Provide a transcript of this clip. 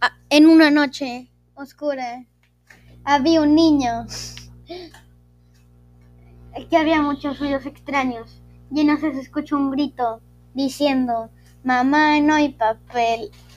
Ah, en una noche oscura había un niño que había muchos ruidos extraños. Y en se escuchó un grito diciendo mamá no hay papel